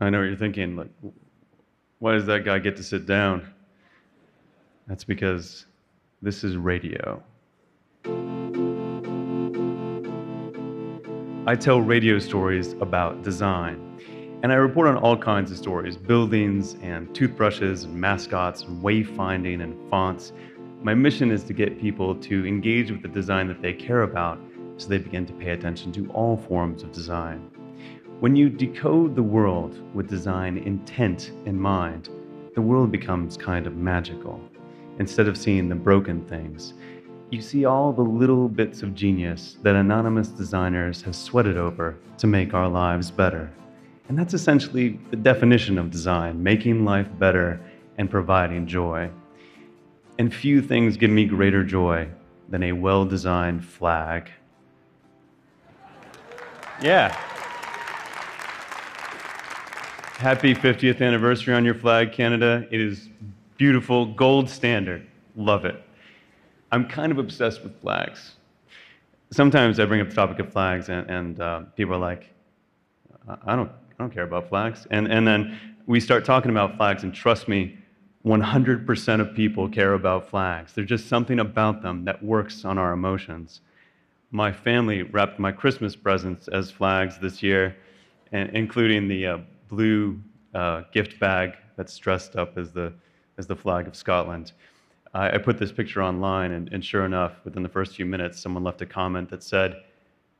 I know what you're thinking. Like, why does that guy get to sit down? That's because this is radio. I tell radio stories about design. And I report on all kinds of stories buildings and toothbrushes and mascots and wayfinding and fonts. My mission is to get people to engage with the design that they care about so they begin to pay attention to all forms of design. When you decode the world with design intent in mind, the world becomes kind of magical. Instead of seeing the broken things, you see all the little bits of genius that anonymous designers have sweated over to make our lives better. And that's essentially the definition of design making life better and providing joy. And few things give me greater joy than a well designed flag. Yeah. Happy 50th anniversary on your flag, Canada. It is beautiful, gold standard. Love it. I'm kind of obsessed with flags. Sometimes I bring up the topic of flags, and, and uh, people are like, I don't I don't care about flags. And, and then we start talking about flags, and trust me, 100% of people care about flags. There's just something about them that works on our emotions. My family wrapped my Christmas presents as flags this year, including the uh, blue uh, gift bag that's dressed up as the, as the flag of Scotland. I, I put this picture online, and, and sure enough, within the first few minutes, someone left a comment that said,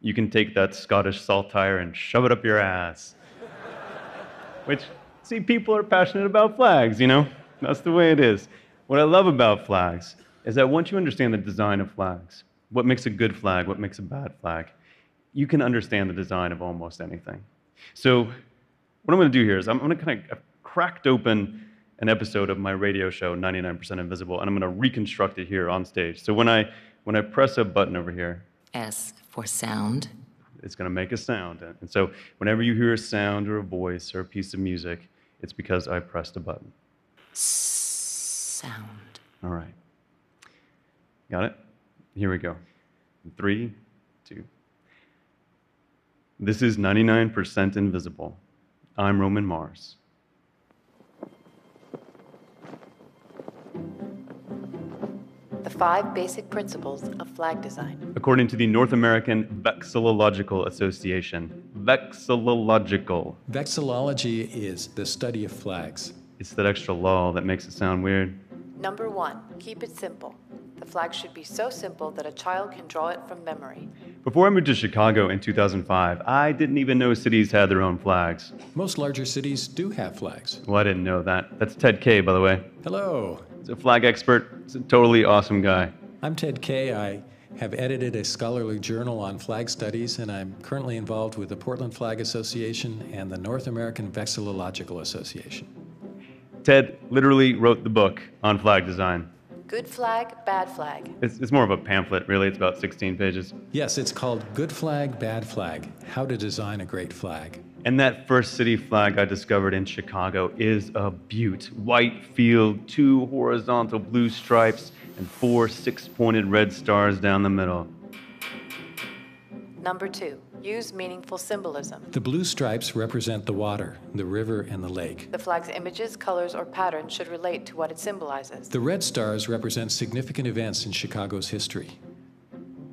You can take that Scottish saltire and shove it up your ass. Which, see, people are passionate about flags, you know? That's the way it is. What I love about flags is that once you understand the design of flags, what makes a good flag, what makes a bad flag, you can understand the design of almost anything. So, what I'm going to do here is I'm going to kind of cracked open an episode of my radio show 99% invisible and i'm going to reconstruct it here on stage so when i when i press a button over here s for sound it's going to make a sound. And so whenever you hear a sound or a voice or a piece of music, it's because I pressed a button. Sound. All right. Got it? Here we go. Three, two. This is 99% invisible. I'm Roman Mars. The five basic principles of flag design. According to the North American Vexillological Association. Vexillological. Vexillology is the study of flags. It's that extra lull that makes it sound weird. Number one, keep it simple. The flag should be so simple that a child can draw it from memory. Before I moved to Chicago in 2005, I didn't even know cities had their own flags. Most larger cities do have flags. Well, I didn't know that. That's Ted Kaye, by the way. Hello. He's a flag expert. He's a totally awesome guy. I'm Ted Kaye. I have edited a scholarly journal on flag studies, and I'm currently involved with the Portland Flag Association and the North American Vexillological Association. Ted literally wrote the book on flag design. Good flag, bad flag. It's, it's more of a pamphlet, really. It's about 16 pages. Yes, it's called Good Flag, Bad Flag How to Design a Great Flag. And that first city flag I discovered in Chicago is a beaut. White field, two horizontal blue stripes, and four six pointed red stars down the middle. Number two, use meaningful symbolism. The blue stripes represent the water, the river, and the lake. The flag's images, colors, or patterns should relate to what it symbolizes. The red stars represent significant events in Chicago's history.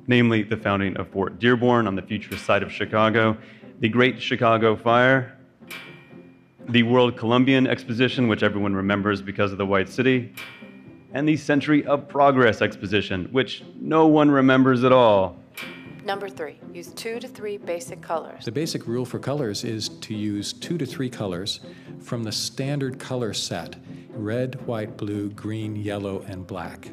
Namely, the founding of Fort Dearborn on the future site of Chicago the Great Chicago Fire, the World Columbian Exposition, which everyone remembers because of the White City, and the Century of Progress Exposition, which no one remembers at all. Number three, use two to three basic colors. The basic rule for colors is to use two to three colors from the standard color set red, white, blue, green, yellow, and black.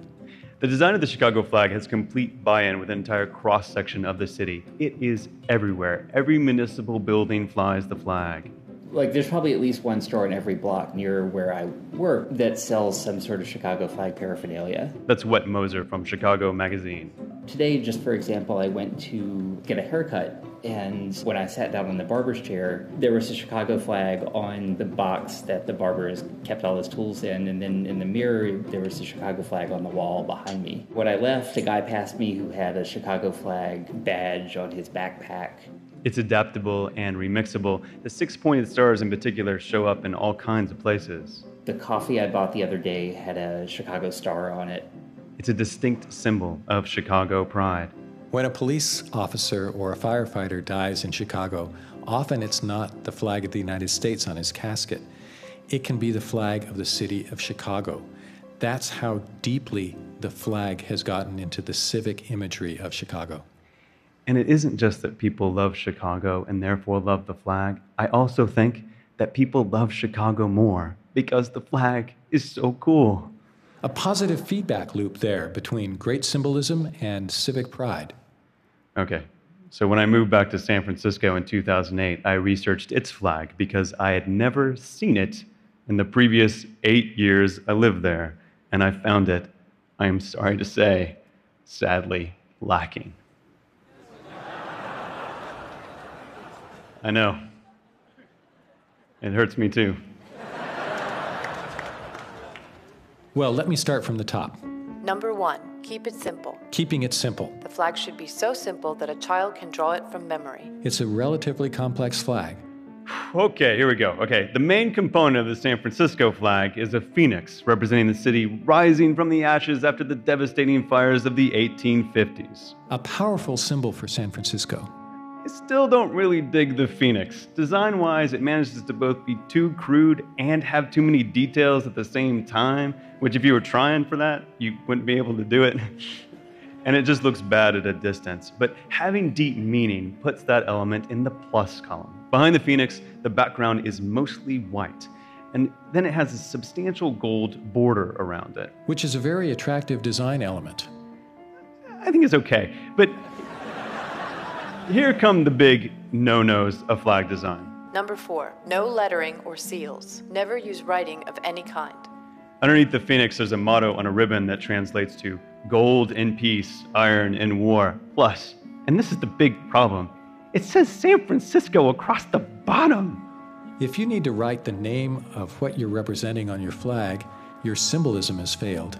The design of the Chicago flag has complete buy in with an entire cross section of the city. It is everywhere. Every municipal building flies the flag. Like, there's probably at least one store in every block near where I work that sells some sort of Chicago flag paraphernalia. That's Whet Moser from Chicago Magazine. Today, just for example, I went to get a haircut And when I sat down in the barber's chair, there was a Chicago flag on the box that the barber has kept all his tools in. And then in the mirror, there was a Chicago flag on the wall behind me. When I left, a guy passed me who had a Chicago flag badge on his backpack. It's adaptable and remixable. The six pointed stars in particular show up in all kinds of places. The coffee I bought the other day had a Chicago star on it. It's a distinct symbol of Chicago pride. When a police officer or a firefighter dies in Chicago, often it's not the flag of the United States on his casket. It can be the flag of the city of Chicago. That's how deeply the flag has gotten into the civic imagery of Chicago. And it isn't just that people love Chicago and therefore love the flag. I also think that people love Chicago more because the flag is so cool. A positive feedback loop there between great symbolism and civic pride. Okay, so when I moved back to San Francisco in 2008, I researched its flag because I had never seen it in the previous eight years I lived there. And I found it, I am sorry to say, sadly lacking. I know. It hurts me too. Well, let me start from the top. Number one, keep it simple. Keeping it simple. The flag should be so simple that a child can draw it from memory. It's a relatively complex flag. Okay, here we go. Okay, the main component of the San Francisco flag is a phoenix representing the city rising from the ashes after the devastating fires of the 1850s. A powerful symbol for San Francisco. I still don't really dig the Phoenix. Design wise, it manages to both be too crude and have too many details at the same time, which, if you were trying for that, you wouldn't be able to do it. and it just looks bad at a distance. But having deep meaning puts that element in the plus column. Behind the Phoenix, the background is mostly white. And then it has a substantial gold border around it. Which is a very attractive design element. I think it's okay. But here come the big no nos of flag design. Number four, no lettering or seals. Never use writing of any kind. Underneath the phoenix, there's a motto on a ribbon that translates to gold in peace, iron in war. Plus, and this is the big problem, it says San Francisco across the bottom. If you need to write the name of what you're representing on your flag, your symbolism has failed.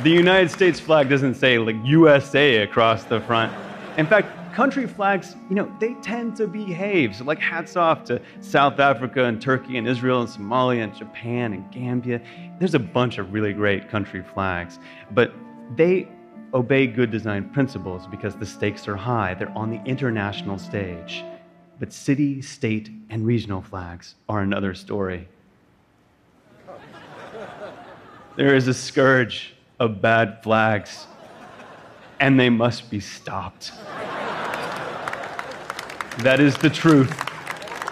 The United States flag doesn't say like USA across the front. In fact, country flags, you know, they tend to behave. So, like, hats off to South Africa and Turkey and Israel and Somalia and Japan and Gambia. There's a bunch of really great country flags, but they obey good design principles because the stakes are high. They're on the international stage. But city, state, and regional flags are another story. There is a scourge of bad flags, and they must be stopped. That is the truth,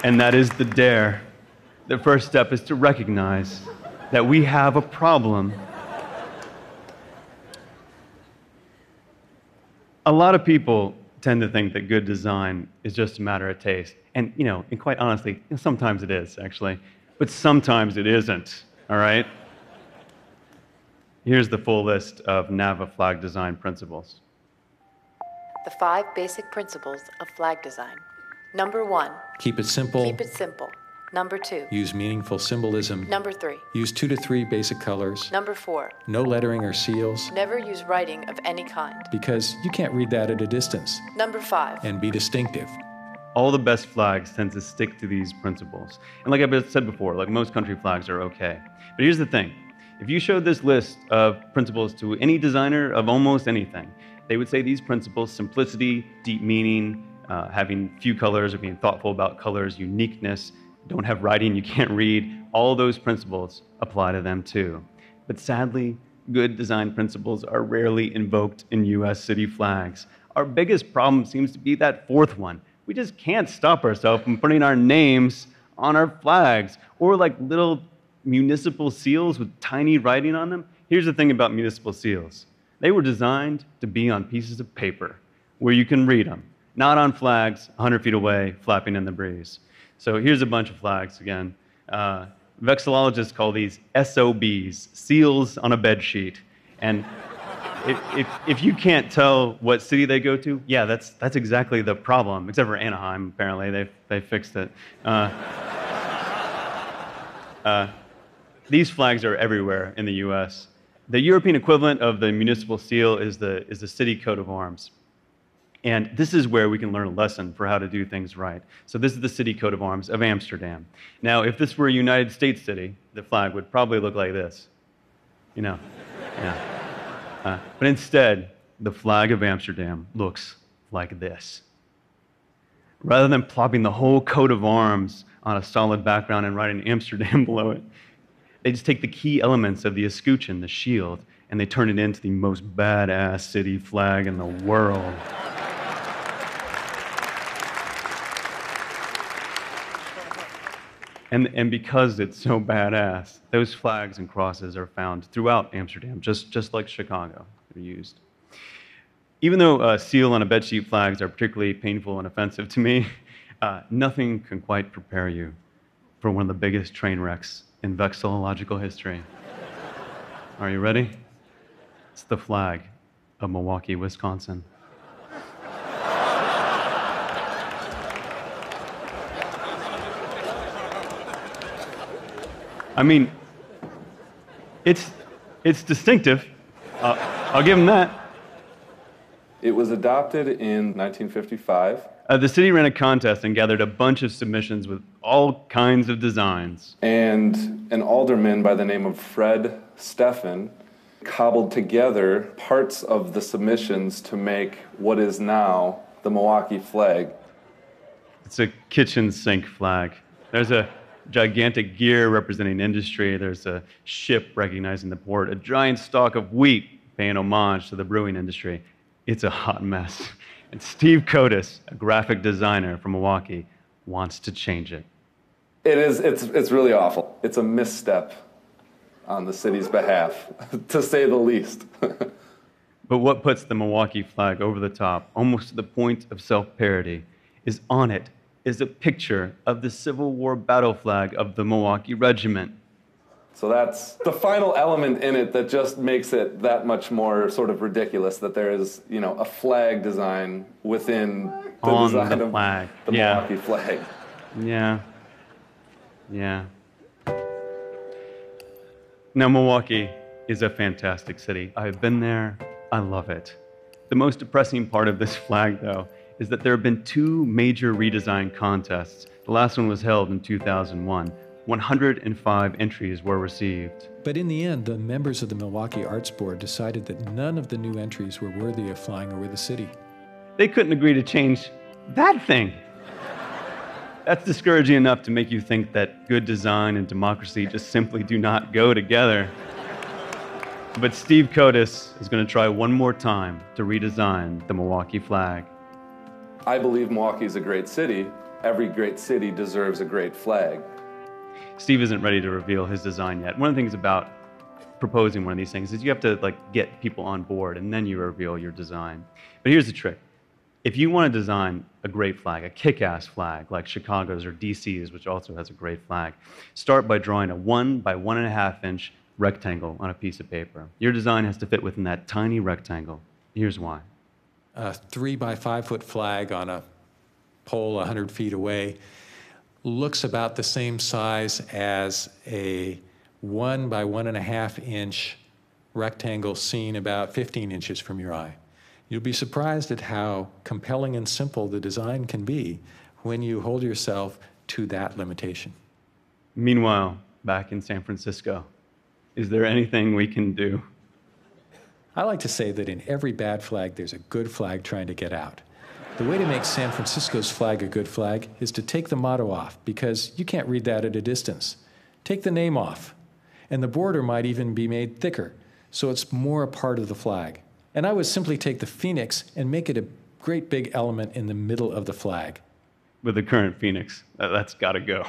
and that is the dare. The first step is to recognize that we have a problem. A lot of people tend to think that good design is just a matter of taste. And, you know, and quite honestly, sometimes it is, actually. But sometimes it isn't, all right? Here's the full list of NAVA flag design principles. The five basic principles of flag design. Number one, Keep it simple. keep it simple. Number two, Use meaningful symbolism. number three, Use two to three basic colors. number four, No lettering or seals, never use writing of any kind. because you can't read that at a distance. Number five, And be distinctive. All the best flags tend to stick to these principles. And like I've said before, like most country flags are okay. But here's the thing if you showed this list of principles to any designer of almost anything, they would say these principles simplicity, deep meaning, uh, having few colors or being thoughtful about colors, uniqueness, don't have writing you can't read all those principles apply to them too. But sadly, good design principles are rarely invoked in US city flags. Our biggest problem seems to be that fourth one. We just can't stop ourselves from putting our names on our flags or like little municipal seals with tiny writing on them. Here's the thing about municipal seals they were designed to be on pieces of paper where you can read them, not on flags 100 feet away flapping in the breeze. So here's a bunch of flags again. Uh, vexillologists call these SOBs, seals on a bed sheet. And if, if, if you can't tell what city they go to, yeah, that's, that's exactly the problem, except for Anaheim, apparently. They, they fixed it. Uh, uh, these flags are everywhere in the US. The European equivalent of the municipal seal is the, is the city coat of arms. And this is where we can learn a lesson for how to do things right. So, this is the city coat of arms of Amsterdam. Now, if this were a United States city, the flag would probably look like this. You know? Yeah. Uh, but instead, the flag of Amsterdam looks like this. Rather than plopping the whole coat of arms on a solid background and writing Amsterdam below it, they just take the key elements of the escutcheon, the shield, and they turn it into the most badass city flag in the world. And, and because it's so badass, those flags and crosses are found throughout Amsterdam, just, just like Chicago. They're used. Even though uh, seal on a bedsheet flags are particularly painful and offensive to me, uh, nothing can quite prepare you for one of the biggest train wrecks in vexillological history. Are you ready? It's the flag of Milwaukee, Wisconsin. I mean, it's, it's distinctive. Uh, I'll give them that. It was adopted in 1955. Uh, the city ran a contest and gathered a bunch of submissions with all kinds of designs. And an alderman by the name of Fred Steffen cobbled together parts of the submissions to make what is now the Milwaukee flag. It's a kitchen sink flag. There's a gigantic gear representing industry. There's a ship recognizing the port, a giant stalk of wheat paying homage to the brewing industry. It's a hot mess. And Steve Kodis, a graphic designer from Milwaukee, wants to change it. It is, it's, it's really awful. It's a misstep on the city's behalf, to say the least. but what puts the Milwaukee flag over the top, almost to the point of self parody, is on it is a picture of the Civil War battle flag of the Milwaukee Regiment. So that's the final element in it that just makes it that much more sort of ridiculous that there is, you know, a flag design within the On design the of flag. the Yeah. Milwaukee flag. Yeah. Yeah. Now, Milwaukee is a fantastic city. I've been there. I love it. The most depressing part of this flag, though, is that there have been two major redesign contests. The last one was held in 2001. 105 entries were received. But in the end, the members of the Milwaukee Arts Board decided that none of the new entries were worthy of flying over the city. They couldn't agree to change that thing. That's discouraging enough to make you think that good design and democracy just simply do not go together. But Steve Kodis is going to try one more time to redesign the Milwaukee flag. I believe Milwaukee is a great city. Every great city deserves a great flag. Steve isn't ready to reveal his design yet. One of the things about proposing one of these things is you have to like get people on board and then you reveal your design. But here's the trick. If you want to design a great flag, a kick-ass flag like Chicago's or DC's, which also has a great flag, start by drawing a one by one and a half inch rectangle on a piece of paper. Your design has to fit within that tiny rectangle. Here's why. A three by five foot flag on a pole 100 feet away looks about the same size as a one by one and a half inch rectangle seen about 15 inches from your eye. You'll be surprised at how compelling and simple the design can be when you hold yourself to that limitation. Meanwhile, back in San Francisco, is there anything we can do? I like to say that in every bad flag, there's a good flag trying to get out. The way to make San Francisco's flag a good flag is to take the motto off because you can't read that at a distance. Take the name off, and the border might even be made thicker so it's more a part of the flag. And I would simply take the phoenix and make it a great big element in the middle of the flag. With the current Phoenix, that- that's got to go.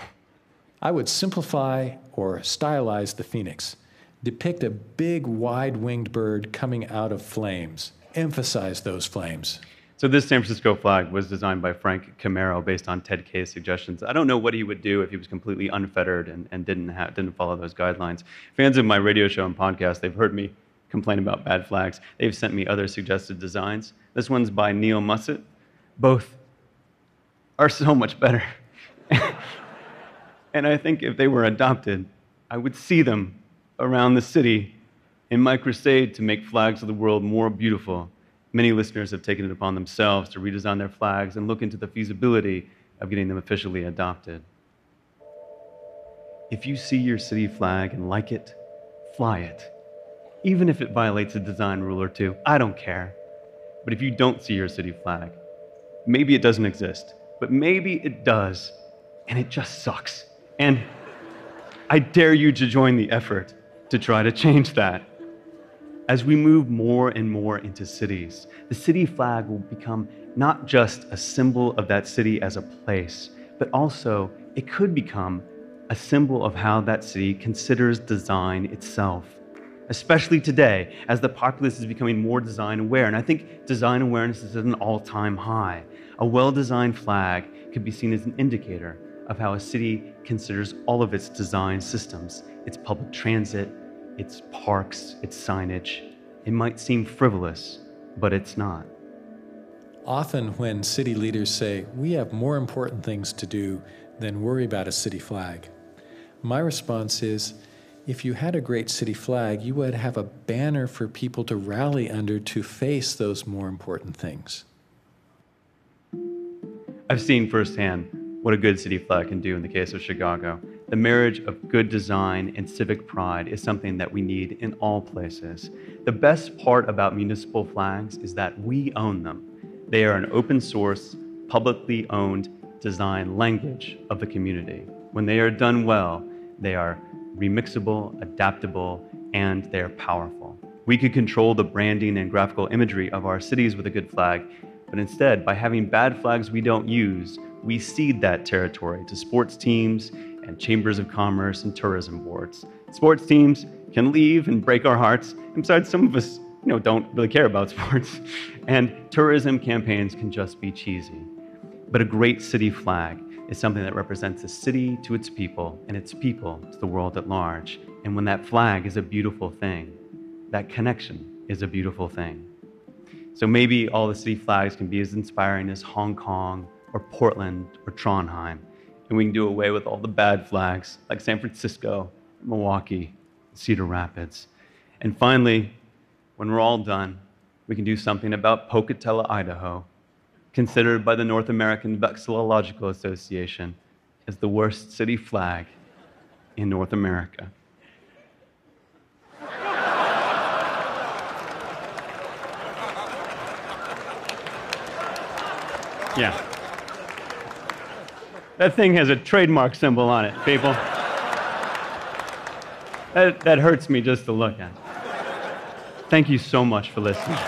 I would simplify or stylize the phoenix, depict a big, wide winged bird coming out of flames, emphasize those flames. So this San Francisco flag was designed by Frank Chimero based on Ted Kaye's suggestions. I don't know what he would do if he was completely unfettered and, and didn't, didn't follow those guidelines. Fans of my radio show and podcast, they've heard me complain about bad flags. They've sent me other suggested designs. This one's by Neil Musset. Both are so much better. and I think if they were adopted, I would see them around the city in my crusade to make flags of the world more beautiful. Many listeners have taken it upon themselves to redesign their flags and look into the feasibility of getting them officially adopted. If you see your city flag and like it, fly it. Even if it violates a design rule or two, I don't care. But if you don't see your city flag, maybe it doesn't exist, but maybe it does, and it just sucks. And I dare you to join the effort to try to change that. As we move more and more into cities, the city flag will become not just a symbol of that city as a place, but also it could become a symbol of how that city considers design itself. Especially today, as the populace is becoming more design aware. And I think design awareness is at an all time high. A well designed flag could be seen as an indicator of how a city considers all of its design systems its public transit, its parks, its signage. It might seem frivolous, but it's not. Often, when city leaders say, We have more important things to do than worry about a city flag, my response is, if you had a great city flag, you would have a banner for people to rally under to face those more important things. I've seen firsthand what a good city flag can do in the case of Chicago. The marriage of good design and civic pride is something that we need in all places. The best part about municipal flags is that we own them. They are an open source, publicly owned design language of the community. When they are done well, they are remixable, adaptable, and they're powerful. We could control the branding and graphical imagery of our cities with a good flag, but instead, by having bad flags we don't use, we cede that territory to sports teams and chambers of commerce and tourism boards. Sports teams can leave and break our hearts. And besides, some of us, you know, don't really care about sports. And tourism campaigns can just be cheesy. But a great city flag is something that represents a city to its people and its people to the world at large. And when that flag is a beautiful thing, that connection is a beautiful thing. So maybe all the city flags can be as inspiring as Hong Kong or Portland or Trondheim. And we can do away with all the bad flags like San Francisco, Milwaukee, Cedar Rapids. And finally, when we're all done, we can do something about Pocatello, Idaho, considered by the North American Vexillological Association as the worst city flag in North America. Yeah. That thing has a trademark symbol on it, people. That, that hurts me just to look at. Thank you so much for listening.